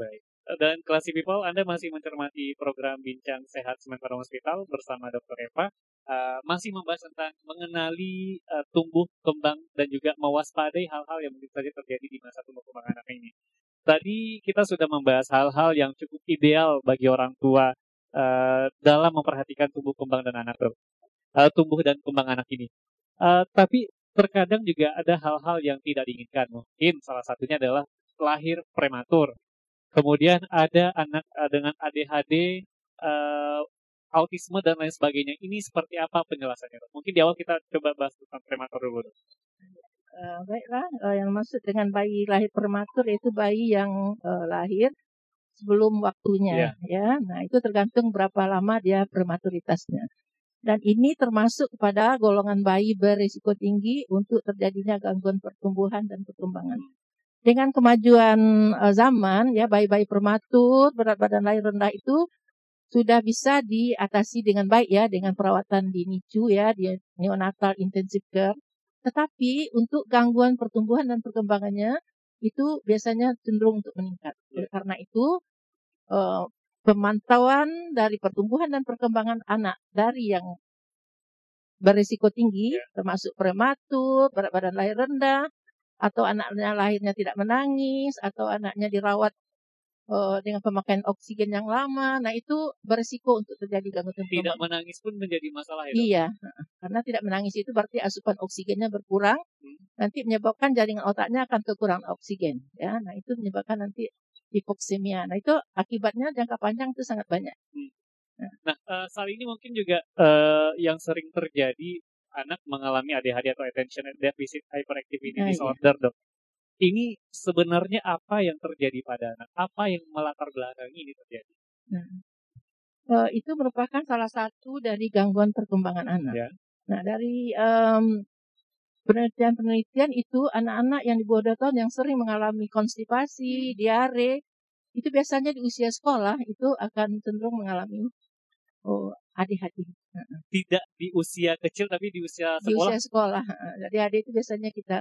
Baik. Dan Classy People, Anda masih mencermati program Bincang Sehat Semen Padang Hospital bersama Dr. Eva. Uh, masih membahas tentang mengenali uh, tumbuh, kembang, dan juga mewaspadai hal-hal yang mungkin saja terjadi di masa tumbuh kembang anak ini. Tadi kita sudah membahas hal-hal yang cukup ideal bagi orang tua uh, dalam memperhatikan tumbuh kembang dan anak uh, tumbuh dan kembang anak ini. Uh, tapi terkadang juga ada hal-hal yang tidak diinginkan. Mungkin salah satunya adalah lahir prematur. Kemudian ada anak uh, dengan ADHD, uh, autisme dan lain sebagainya. Ini seperti apa penjelasannya? Dok? Mungkin di awal kita coba bahas tentang prematur dulu. Eh, baiklah, eh, yang maksud dengan bayi lahir prematur itu bayi yang eh, lahir sebelum waktunya, ya. Nah itu tergantung berapa lama dia prematuritasnya. Dan ini termasuk kepada golongan bayi berisiko tinggi untuk terjadinya gangguan pertumbuhan dan perkembangan. Dengan kemajuan eh, zaman, ya bayi-bayi prematur berat badan lahir rendah itu sudah bisa diatasi dengan baik ya dengan perawatan di NICU ya di neonatal intensive care. Tetapi untuk gangguan pertumbuhan dan perkembangannya itu biasanya cenderung untuk meningkat. Oleh karena itu eh, pemantauan dari pertumbuhan dan perkembangan anak dari yang berisiko tinggi termasuk prematur, berat badan lahir rendah atau anaknya lahirnya tidak menangis atau anaknya dirawat eh, dengan pemakaian oksigen yang lama. Nah, itu berisiko untuk terjadi gangguan Tidak perkembangan. menangis pun menjadi masalah ya. Dok? Iya, karena tidak menangis itu berarti asupan oksigennya berkurang, Hmm. nanti menyebabkan jaringan otaknya akan kekurangan oksigen. Ya, nah itu menyebabkan nanti hipoksemia. Nah itu akibatnya jangka panjang itu sangat banyak. Nah, eh, saat ini mungkin juga eh, yang sering terjadi anak mengalami ADHD atau attention deficit hyperactivity Ah, iya. disorder, dok. Ini sebenarnya apa yang terjadi pada anak? Apa yang melatar belakangi ini terjadi? Nah, eh, itu merupakan salah satu dari gangguan perkembangan anak. Ya. Nah dari em, penelitian-penelitian itu anak-anak yang di bawah dua tahun yang sering mengalami konstipasi, diare, itu biasanya di usia sekolah itu akan cenderung mengalami oh, ADHD. Tidak di usia kecil tapi di usia di sekolah. usia sekolah. Jadi AD itu biasanya kita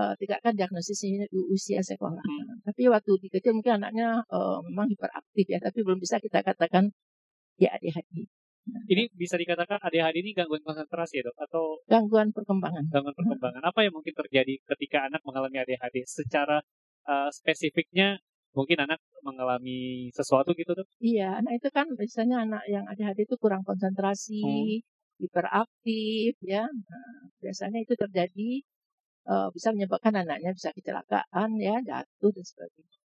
eh, tegakkan diagnosisnya di usia sekolah. Hmm. Tapi waktu di kecil mungkin anaknya eh, memang hiperaktif ya, tapi belum bisa kita katakan dia ADHD. Ini bisa dikatakan ADHD ini gangguan konsentrasi ya dok? Atau Gangguan perkembangan. gangguan perkembangan? Apa yang mungkin terjadi ketika anak mengalami ADHD? Secara uh, spesifiknya mungkin anak mengalami sesuatu gitu dok? Iya, anak itu kan biasanya anak yang ADHD itu kurang konsentrasi, Hmm. hiperaktif, ya. Nah, biasanya itu terjadi eh, bisa menyebabkan anaknya bisa kecelakaan, ya, jatuh dan sebagainya.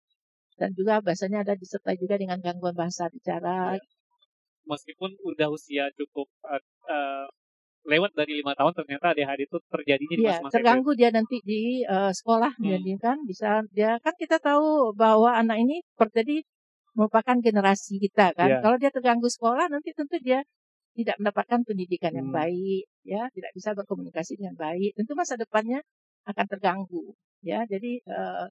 Dan juga biasanya ada disertai juga dengan gangguan bahasa bicara. Meskipun udah usia cukup uh, uh, lewat dari lima tahun ternyata ADHD itu terjadinya di Iya, masa-masa itu. terganggu dia nanti di eh, sekolah, Hmm. jadi kan bisa dia kan kita tahu bahwa anak ini terjadi merupakan generasi kita kan. Iya. Kalau dia terganggu sekolah nanti tentu dia tidak mendapatkan pendidikan yang Hmm. baik, ya, tidak bisa berkomunikasi dengan baik. Tentu masa depannya akan terganggu, ya. Jadi eh,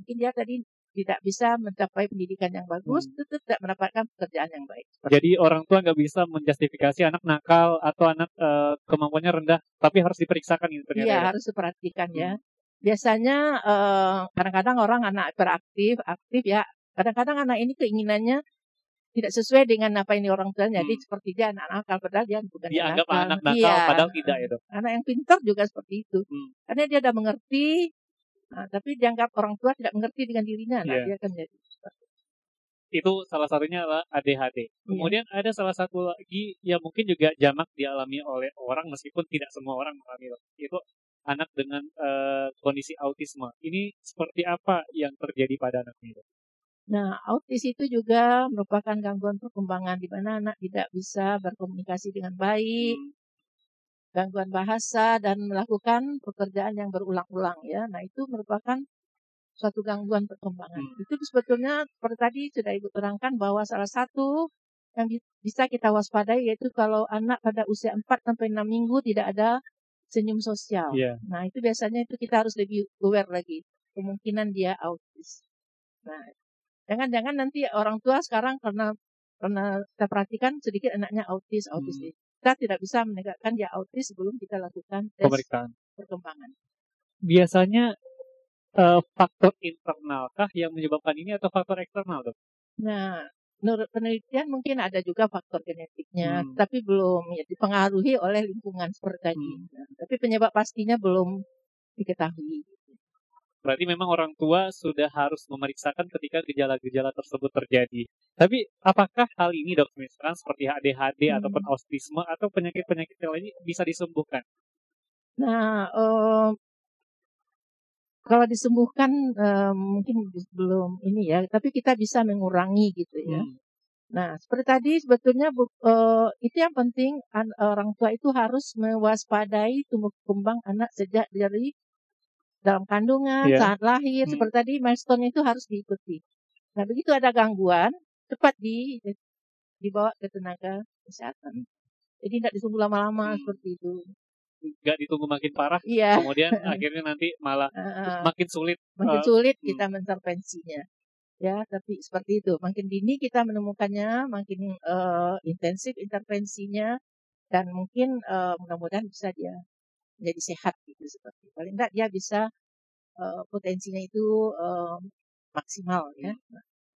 mungkin dia tadi tidak bisa mencapai pendidikan yang bagus, Hmm. tidak mendapatkan pekerjaan yang baik. Jadi orang tua nggak bisa menjustifikasi anak nakal atau anak uh, kemampuannya rendah, tapi harus diperiksakan ini ternyata. Iya ya. harus diperhatikan ya. Hmm. Biasanya eh, kadang-kadang orang anak hiperaktif, aktif ya. Kadang-kadang anak ini keinginannya tidak sesuai dengan apa ini orang tuanya. Jadi Hmm. seperti dia anak nakal padahal dia bukan Dianggap nakal. anak nakal, Iya. padahal tidak ya dok. Anak yang pintar juga seperti itu. Hmm. Karena dia sudah mengerti, nah, tapi dianggap orang tua tidak mengerti dengan dirinya. Nah, Iya. dia akan jadi Itu salah satunya adalah ADHD. Iya. Kemudian ada salah satu lagi yang mungkin juga jamak dialami oleh orang meskipun tidak semua orang mengalami. Itu anak dengan eh, kondisi autisme. Ini seperti apa yang terjadi pada anak ini? Dok? Nah, autis itu juga merupakan gangguan perkembangan di mana anak tidak bisa berkomunikasi dengan baik, Hmm. Gangguan bahasa dan melakukan pekerjaan yang berulang-ulang ya. Nah, itu merupakan suatu gangguan perkembangan. Hmm. Itu sebetulnya seperti tadi sudah Ibu terangkan bahwa salah satu yang bi- bisa kita waspadai yaitu kalau anak pada usia 4 sampai 6 minggu tidak ada senyum sosial. Iya. Nah, itu biasanya itu kita harus lebih aware lagi kemungkinan dia autis. Nah, jangan-jangan nanti orang tua sekarang karena karena kita perhatikan sedikit anaknya autis, autis. Hmm. Kita tidak bisa menegakkan dia autis sebelum kita lakukan tes Pemeriksaan. perkembangan. Biasanya eh, faktor internalkah yang menyebabkan ini atau faktor eksternal dok? Nah, menurut penelitian mungkin ada juga faktor genetiknya, Hmm. tapi belum ya, dipengaruhi oleh lingkungan seperti tadi. Hmm. Nah, tapi penyebab pastinya belum diketahui. Berarti memang orang tua sudah harus memeriksakan ketika gejala-gejala tersebut terjadi. Tapi apakah hal ini dok misalkan seperti ADHD Hmm. ataupun autisme atau penyakit-penyakit yang lain bisa disembuhkan? Nah, eh, kalau disembuhkan eh, mungkin belum ini ya, tapi kita bisa mengurangi gitu ya. Hmm. Nah, seperti tadi sebetulnya eh, itu yang penting an- orang tua itu harus mewaspadai tumbuh kembang anak sejak dari dalam kandungan, Iya. saat lahir, Hmm. seperti tadi milestone itu harus diikuti. Nah, begitu ada gangguan, cepat di dibawa ke tenaga kesehatan. Jadi tidak ditunggu lama-lama Hmm. seperti itu. Nggak ditunggu makin parah, Iya, kemudian <laughs> akhirnya nanti malah eh, makin sulit. makin eh, sulit hmm. kita mengintervensinya. Ya, tapi seperti itu. Makin dini kita menemukannya, makin eh, intensif intervensinya, dan mungkin eh, mudah-mudahan bisa dia menjadi sehat gitu seperti. Paling enggak dia bisa eh, potensinya itu eh, maksimal ya.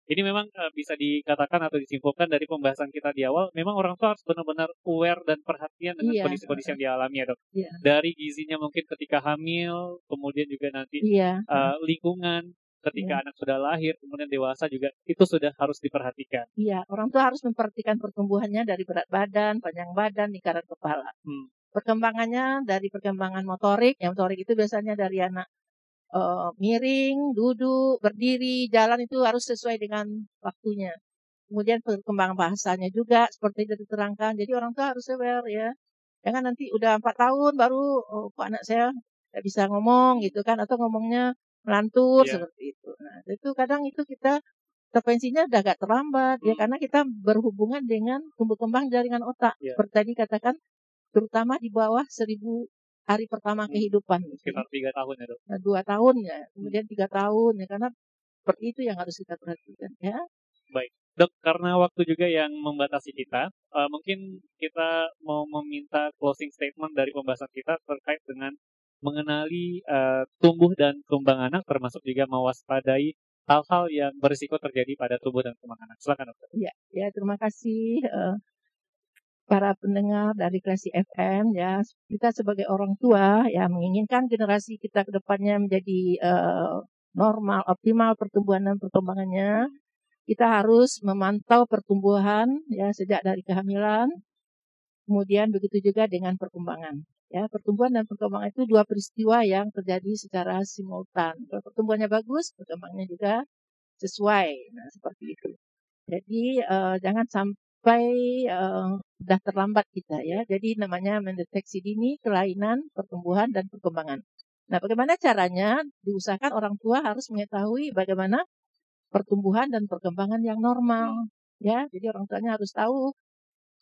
Ini memang eh, bisa dikatakan atau disimpulkan dari pembahasan kita di awal, memang orang tua harus benar-benar aware dan perhatian dengan Iya. kondisi-kondisi yang dialami ya dok. Iya. Dari gizinya mungkin ketika hamil, kemudian juga nanti Iya. eh, lingkungan ketika anak sudah lahir, kemudian dewasa juga itu sudah harus diperhatikan. Iya, orang tua harus memperhatikan pertumbuhannya dari berat badan, panjang badan, lingkaran kepala. Hmm. Perkembangannya dari perkembangan motorik, yang motorik itu biasanya dari anak eh, miring, duduk, berdiri, jalan itu harus sesuai dengan waktunya. Kemudian perkembangan bahasanya juga seperti yang diterangkan. Jadi orang tua harus aware ya. Jangan nanti udah empat tahun baru oh, kok anak saya nggak bisa ngomong gitu kan, atau ngomongnya melantur Iya. seperti itu. Nah, itu kadang itu kita intervensinya udah agak terlambat ya Hmm. karena kita berhubungan dengan tumbuh kembang jaringan otak. Iya. Seperti tadi katakan terutama di bawah seribu hari pertama Hmm. kehidupan. Sekitar tiga tahun ya dok. Nah, dua tahun ya, kemudian tiga tahun ya karena seperti itu yang harus kita perhatikan ya. Dok, karena waktu juga yang membatasi kita, eh, mungkin kita mau meminta closing statement dari pembahasan kita terkait dengan mengenali eh, tumbuh dan kembang anak, termasuk juga mewaspadai hal-hal yang berisiko terjadi pada tubuh dan kembang anak. Silakan dokter. Ya, ya terima kasih uh, para pendengar dari Klasi FM ya. Kita sebagai orang tua ya menginginkan generasi kita ke depannya menjadi uh, normal, optimal pertumbuhan dan perkembangannya. Kita harus memantau pertumbuhan ya sejak dari kehamilan. Kemudian begitu juga dengan perkembangan. Ya, pertumbuhan dan perkembangan itu dua peristiwa yang terjadi secara simultan. Kalau pertumbuhannya bagus, perkembangannya juga sesuai. Nah, seperti itu. Jadi uh, jangan sampai uh, sudah terlambat kita ya. Jadi namanya mendeteksi dini kelainan pertumbuhan dan perkembangan. Nah, bagaimana caranya? Diusahakan orang tua harus mengetahui bagaimana pertumbuhan dan perkembangan yang normal. Ya, jadi orang tuanya harus tahu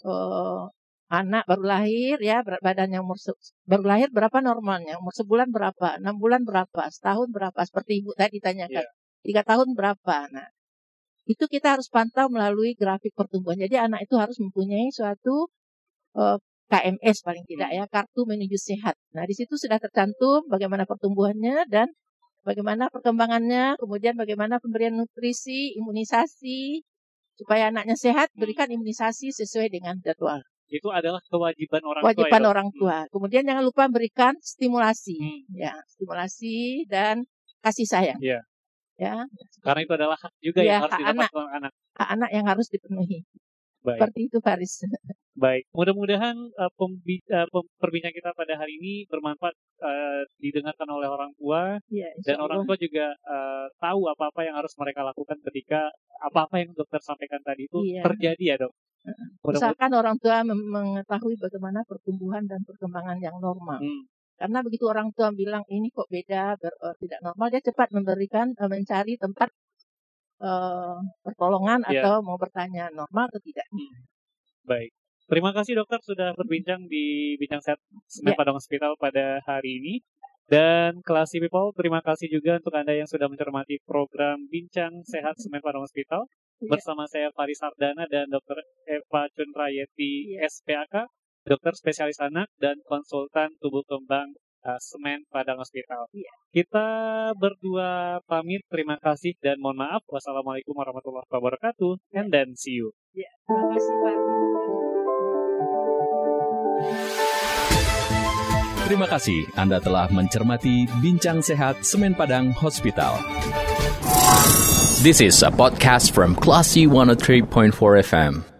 uh, anak baru lahir ya berat badannya umur baru lahir berapa normalnya umur sebulan berapa enam bulan berapa setahun berapa seperti ibu tadi tanyakan yeah. tiga tahun berapa nah itu kita harus pantau melalui grafik pertumbuhan jadi anak itu harus mempunyai suatu uh, eh, KMS paling tidak ya kartu menuju sehat nah di situ sudah tercantum bagaimana pertumbuhannya dan bagaimana perkembangannya kemudian bagaimana pemberian nutrisi imunisasi supaya anaknya sehat berikan imunisasi sesuai dengan jadwal itu adalah kewajiban orang kewajiban tua. Kewajiban ya, orang tua. Hmm. Kemudian jangan lupa berikan stimulasi, hmm. ya, stimulasi dan kasih sayang. Yeah. Ya. Karena itu adalah hak juga ya, yang harus didapat anak, anak. Hak anak yang harus dipenuhi. Baik. Seperti itu Faris. Baik, mudah-mudahan uh, uh, perbincangan kita pada hari ini bermanfaat uh, didengarkan oleh orang tua ya, dan orang tua juga uh, tahu apa-apa yang harus mereka lakukan ketika apa-apa yang dokter sampaikan tadi itu ya. terjadi ya dok. Misalkan orang tua mengetahui bagaimana pertumbuhan dan perkembangan yang normal. Hmm. Karena begitu orang tua bilang ini kok beda, ber, uh, tidak normal, dia cepat memberikan, uh, mencari tempat uh, pertolongan yeah. atau mau bertanya normal atau tidak. Hmm. Baik. Terima kasih dokter sudah berbincang di Bincang Sehat Semen yeah. Padang Hospital pada hari ini. Dan Classy People, terima kasih juga untuk Anda yang sudah mencermati program Bincang Sehat Semen Padang Hospital. Yeah. Bersama saya Faris Sardana dan Dr. Eva Chunrayeti yeah. SPAK, dokter spesialis anak dan konsultan tubuh kembang uh, Semen Padang Hospital. Yeah. Kita berdua pamit, terima kasih dan mohon maaf. Wassalamualaikum warahmatullahi wabarakatuh. And then see you. Yeah. Terima kasih Pak. Terima kasih Anda telah mencermati Bincang Sehat Semen Padang Hospital. This is a podcast from Classy 103.4 FM.